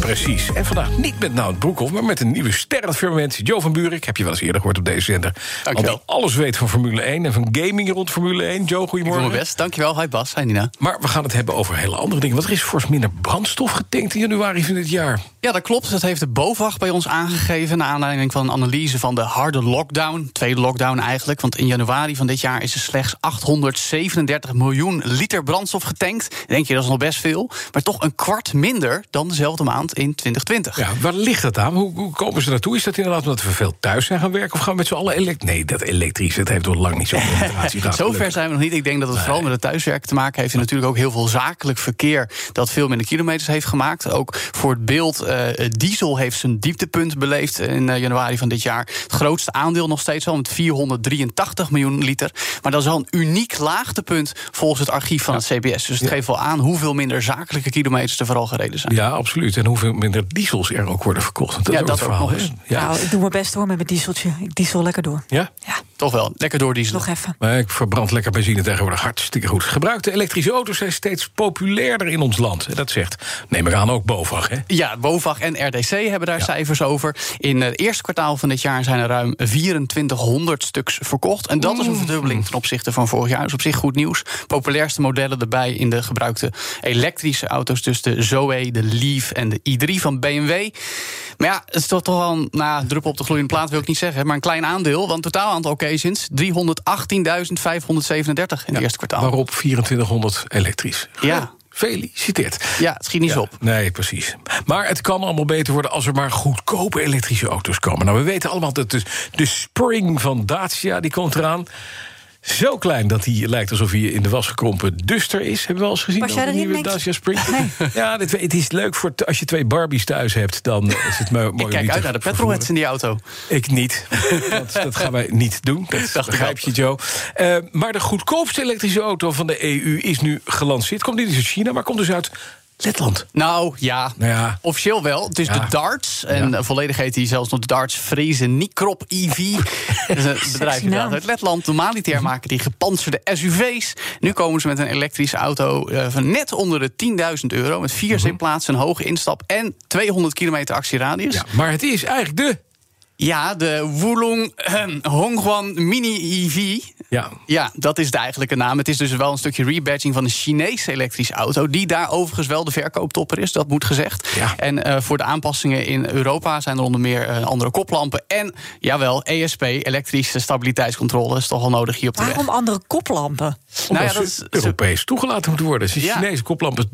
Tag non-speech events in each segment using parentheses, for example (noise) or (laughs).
Precies. En vandaag niet met Nout Broekhoff, maar met een nieuwe ster aan het firmament. Joe van Buurik, heb je wel eens eerder gehoord op deze zender. Dankjewel. Want alles weet van Formule 1 en van gaming rond Formule 1. Joe, Ik doe goedemorgen. best. Dankjewel. Hi Bas. Hi Nina. Maar we gaan het hebben over hele andere dingen. Want er is fors minder brandstof getankt in januari van dit jaar. Ja, dat klopt. Dat heeft de BOVAG bij ons aangegeven... naar aanleiding van een analyse van de harde lockdown. Tweede lockdown eigenlijk. Want in januari van dit jaar is er slechts 837 miljoen liter brandstof getankt. Denk je, dat is nog best veel. Maar toch een kwart minder dan dezelfde maand in 2020. Ja, waar ligt dat aan? Hoe, hoe komen ze naartoe? Is dat inderdaad omdat we veel thuis zijn gaan werken? Of gaan we met z'n allen elektrisch? Nee, dat elektrisch, dat heeft toch lang niet zo'n (laughs) relatie gehad. Zover zijn we nog niet. Ik denk dat het vooral met het thuiswerken te maken heeft. En natuurlijk ook heel veel zakelijk verkeer dat veel minder kilometers heeft gemaakt. Ook voor het beeld, eh, diesel heeft zijn dieptepunt beleefd in eh, januari van dit jaar. Het grootste aandeel nog steeds al met 483 miljoen liter. Maar dat is wel een uniek laagtepunt volgens het archief van het CBS. Dus het geeft wel aan hoeveel minder zakelijke kilometers er vooral gereden zijn. Ja, absoluut. En hoeveel minder diesels er ook worden verkocht. Dat is Ja, ook dat het ook verhaal. nog eens. hè? Ja. Nou, ik doe mijn best hoor met mijn dieseltje. Ik diesel lekker door. ja? Ja, Toch wel, lekker doordieselen. nog even. Maar ik verbrand lekker benzine tegenwoordig hartstikke goed. Gebruikte elektrische auto's zijn steeds populairder in ons land. Dat zegt, neem ik aan, ook BOVAG, hè? Ja, BOVAG en RDC hebben daar cijfers over. In het eerste kwartaal van dit jaar zijn er ruim 2400 stuks verkocht. En dat is een verdubbeling ten opzichte van vorig jaar. Dus op zich goed nieuws. Populairste modellen erbij in de gebruikte elektrische auto's. Dus de Zoe, de Leaf en de i3 van BMW. Maar ja, het is toch toch wel een nou, druppel op de gloeiende plaat, wil ik niet zeggen. Maar een klein aandeel, want totaal aantal occasions 318.537 in het eerste kwartaal. Waarop 2400 elektrisch. Ja. Gefeliciteerd. Ja, het schiet niet Ja, op. Nee, precies. Maar het kan allemaal beter worden als er maar goedkope elektrische auto's komen. Nou, we weten allemaal dat de, de Spring van Dacia, die komt eraan. Zo klein dat hij lijkt alsof hij in de was gekrompen duster is. Hebben we wel eens gezien? Was jij erin? Dacia Spring? (laughs) Ja, dit, het is leuk voor als je twee Barbies thuis hebt. Dan is het mo- (laughs) mooi Ik kijk uit naar de petrolheads in die auto. Ik niet. dat, dat gaan wij niet doen. (laughs) Dat begrijp je, Joe. Eh, maar de goedkoopste elektrische auto van de EU is nu gelanceerd. Komt niet eens uit China, maar komt dus uit Letland. Nou ja, Nou ja. officieel wel. Het is Ja. de Darts. En Ja. eh, volledig heet hij zelfs nog de Darts Vrezen Nikrop EV. (laughs) dat is een bedrijf uit Letland. Normaliter maken die gepantserde SUV's. Nu komen ze met een elektrische auto eh, van net onder de 10.000 euro. Met vier zitplaatsen, een hoge instap en 200 kilometer actieradius. Ja, maar het is eigenlijk de... Ja, de Wulong eh, Hongguan Mini EV. Ja, Ja, dat is de eigenlijke naam. Het is dus wel een stukje rebadging van een Chinese elektrische auto. Die daar overigens wel de verkooptopper is, dat moet gezegd. Ja. En eh, voor de aanpassingen in Europa zijn er onder meer eh, andere koplampen. En jawel, ESP, elektrische stabiliteitscontrole, is toch wel nodig hier op de weg. Waarom andere koplampen? omdat Nou ja, ze dat is- Europees toegelaten moeten worden. Dus de Ja. Chinese koplampen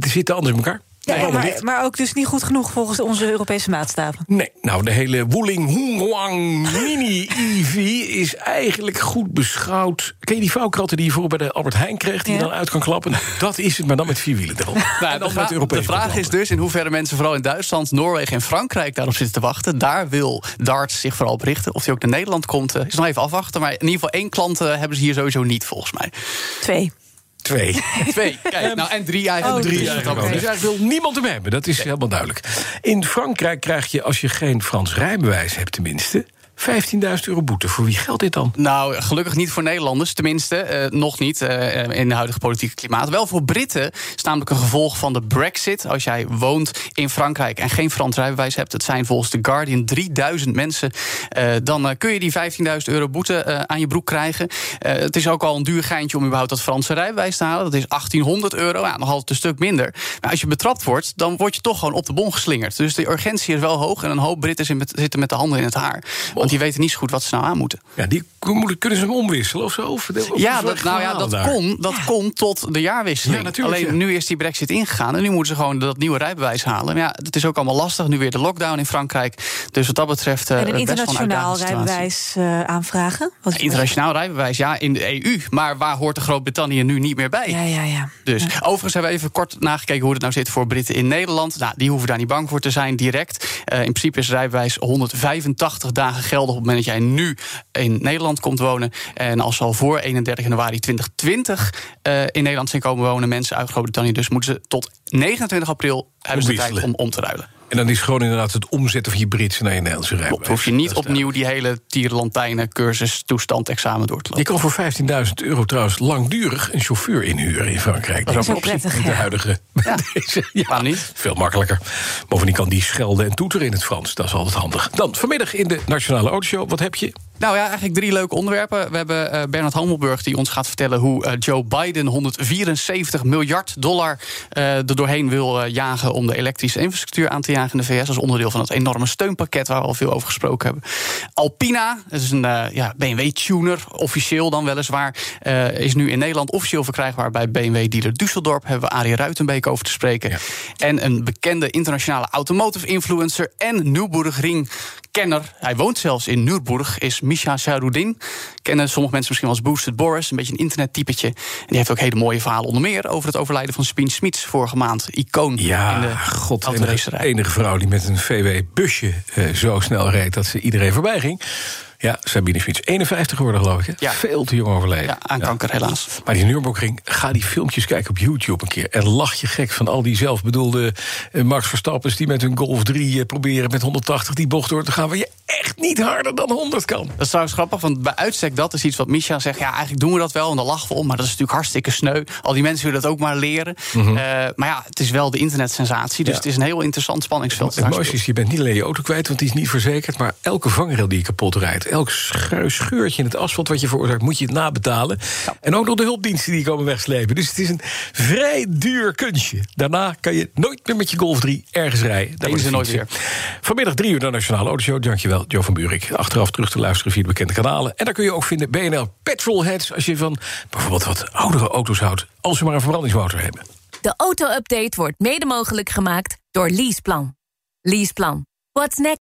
zitten anders in elkaar. Ja, maar, maar ook dus niet goed genoeg volgens onze Europese maatstaven. Nee, nou, de hele Wuling Hongwang Mini EV is eigenlijk goed beschouwd. Ken je die vouwkratten die je voor bij de Albert Heijn kreeg... die je dan uit kan klappen? Dat is het, maar dan met vier wielen erop. Nou, en dan vra- met Europese de vraag is dus in hoeverre mensen vooral in Duitsland, Noorwegen en Frankrijk daarop zitten te wachten. Daar wil Darts zich vooral op richten. Of die ook naar Nederland komt, eh, is nog even afwachten. Maar in ieder geval één klant eh, hebben ze hier sowieso niet, volgens mij. Twee. Twee. (laughs) Twee, kijk, nou en drie eigenlijk. Oh, drie eigenlijk ook. Dus eigenlijk wil niemand hem hebben. Dat is helemaal duidelijk. In Frankrijk krijg je, als je geen Frans rijbewijs hebt tenminste... 15.000 euro boete. Voor wie geldt dit dan? Nou, gelukkig niet voor Nederlanders. Tenminste, eh, nog niet eh, in het huidige politieke klimaat. Wel voor Britten is namelijk een gevolg van de Brexit. Als jij woont in Frankrijk en geen Frans rijbewijs hebt... het zijn volgens The Guardian 3000 mensen... eh, dan eh, kun je die 15.000 euro boete eh, aan je broek krijgen. Eh, het is ook al een duur geintje om überhaupt dat Franse rijbewijs te halen. Dat is 1800 euro, ja, nog altijd een stuk minder. Maar als je betrapt wordt, dan word je toch gewoon op de bon geslingerd. Dus de urgentie is wel hoog... en een hoop Britten zitten met- de handen in het haar. Die weten niet zo goed wat ze nou aan moeten. Ja, die kunnen ze hem omwisselen of zo? Of, of Ja, dat, nou ja, dat daar? kon, dat kon tot de jaarwisseling. Ja, natuurlijk, Alleen ja. nu is die brexit ingegaan en nu moeten ze gewoon dat nieuwe rijbewijs halen. Maar ja, het is ook allemaal lastig. Nu weer de lockdown in Frankrijk. Dus wat dat betreft. eh, En een best wel internationaal rijbewijs eh, aanvragen? Wat Internationaal rijbewijs, ja, in de EU. Maar waar hoort de Groot-Brittannië nu niet meer bij? Ja, ja, ja. Dus overigens hebben we even kort nagekeken hoe het nou zit voor Britten in Nederland. Nou, die hoeven daar niet bang voor te zijn direct. Eh, in principe is rijbewijs 185 dagen geldig op het moment dat jij nu in Nederland komt wonen. En als ze al voor 31 januari 2020 uh, in Nederland zijn komen wonen, mensen uit Groot-Brittannië, dus moeten ze tot 29 april hebben ze de tijd om om te ruilen. En dan is gewoon inderdaad het omzetten van je Britse naar je Nederlandse rijbewijs. hoef je niet opnieuw die hele tierlantijnen cursus toestand examen door te lopen. Je kan voor 15.000 euro trouwens langdurig een chauffeur inhuren in Frankrijk. Dat is ook prettig, De huidige. Ja. (laughs) Deze, ja. niet? Veel makkelijker. Bovendien kan die schelden en toeteren in het Frans. Dat is altijd handig. Dan vanmiddag in de Nationale Autoshow. Wat heb je? Nou ja, eigenlijk drie leuke onderwerpen. We hebben uh, Bernard Hammelburg die ons gaat vertellen hoe uh, Joe Biden 174 miljard dollar uh, er doorheen wil jagen om de elektrische infrastructuur aan te jagen in de VS. Als onderdeel van het enorme steunpakket waar we al veel over gesproken hebben. Alpina, dat is een ja, BMW-tuner, officieel dan weliswaar, is nu in Nederland officieel verkrijgbaar bij BMW-dealer Düsseldorp. Hebben we Arie Ruitenbeek over te spreken. Ja. En een bekende internationale automotive influencer en Nürburgring kenner. Hij woont zelfs in Nürburg, is Misha Sharoudin. Kennen sommige mensen misschien wel als Boosted Boris, een beetje een internettypetje. En die heeft ook hele mooie verhalen, onder meer over het overlijden van Spien Smits vorige maand. Icoon ja, in de god, enige, enige vrouw die met een VW-busje uh, zo snel reed dat ze iedereen voorbij ging. Ja, Sabine Fiets. 51 geworden, geloof ik. Hè? Ja. Veel te jong overleden. Ja, aan kanker, helaas. Maar die Nürburgring, ga die filmpjes kijken op YouTube een keer. En lach je gek van al die zelfbedoelde uh, Max Verstappens... die met hun Golf 3 uh, proberen met 180 die bocht door te gaan... waar je echt niet harder dan 100 kan. Dat is trouwens grappig, want bij uitstek dat is iets wat Misha zegt... ja, eigenlijk doen we dat wel en daar lachen we om... maar dat is natuurlijk hartstikke sneu. Al die mensen willen dat ook maar leren. Mm -hmm. uh, maar ja, het is wel de internetsensatie... dus ja. het is een heel interessant spanningsveld. Het mooiste is, je bent niet alleen je auto kwijt... want die is niet verzekerd... maar elke vangrail die je kapot rijdt... elk scheurtje in het asfalt wat je veroorzaakt, moet je het nabetalen. Ja. En ook nog de hulpdiensten die komen wegslepen. Dus het is een vrij duur kunstje. Daarna kan je nooit meer met je Golf 3 ergens rijden. Daar is er nooit weer. Vanmiddag drie uur de Nationale Autoshow. Dankjewel, Joe van Buurik. Achteraf terug te luisteren via de bekende kanalen. En daar kun je ook vinden BNL Petrolheads... als je van bijvoorbeeld wat oudere auto's houdt... als ze maar een verbrandingsmotor hebben. De auto-update wordt mede mogelijk gemaakt door Leaseplan. Leaseplan. What's next?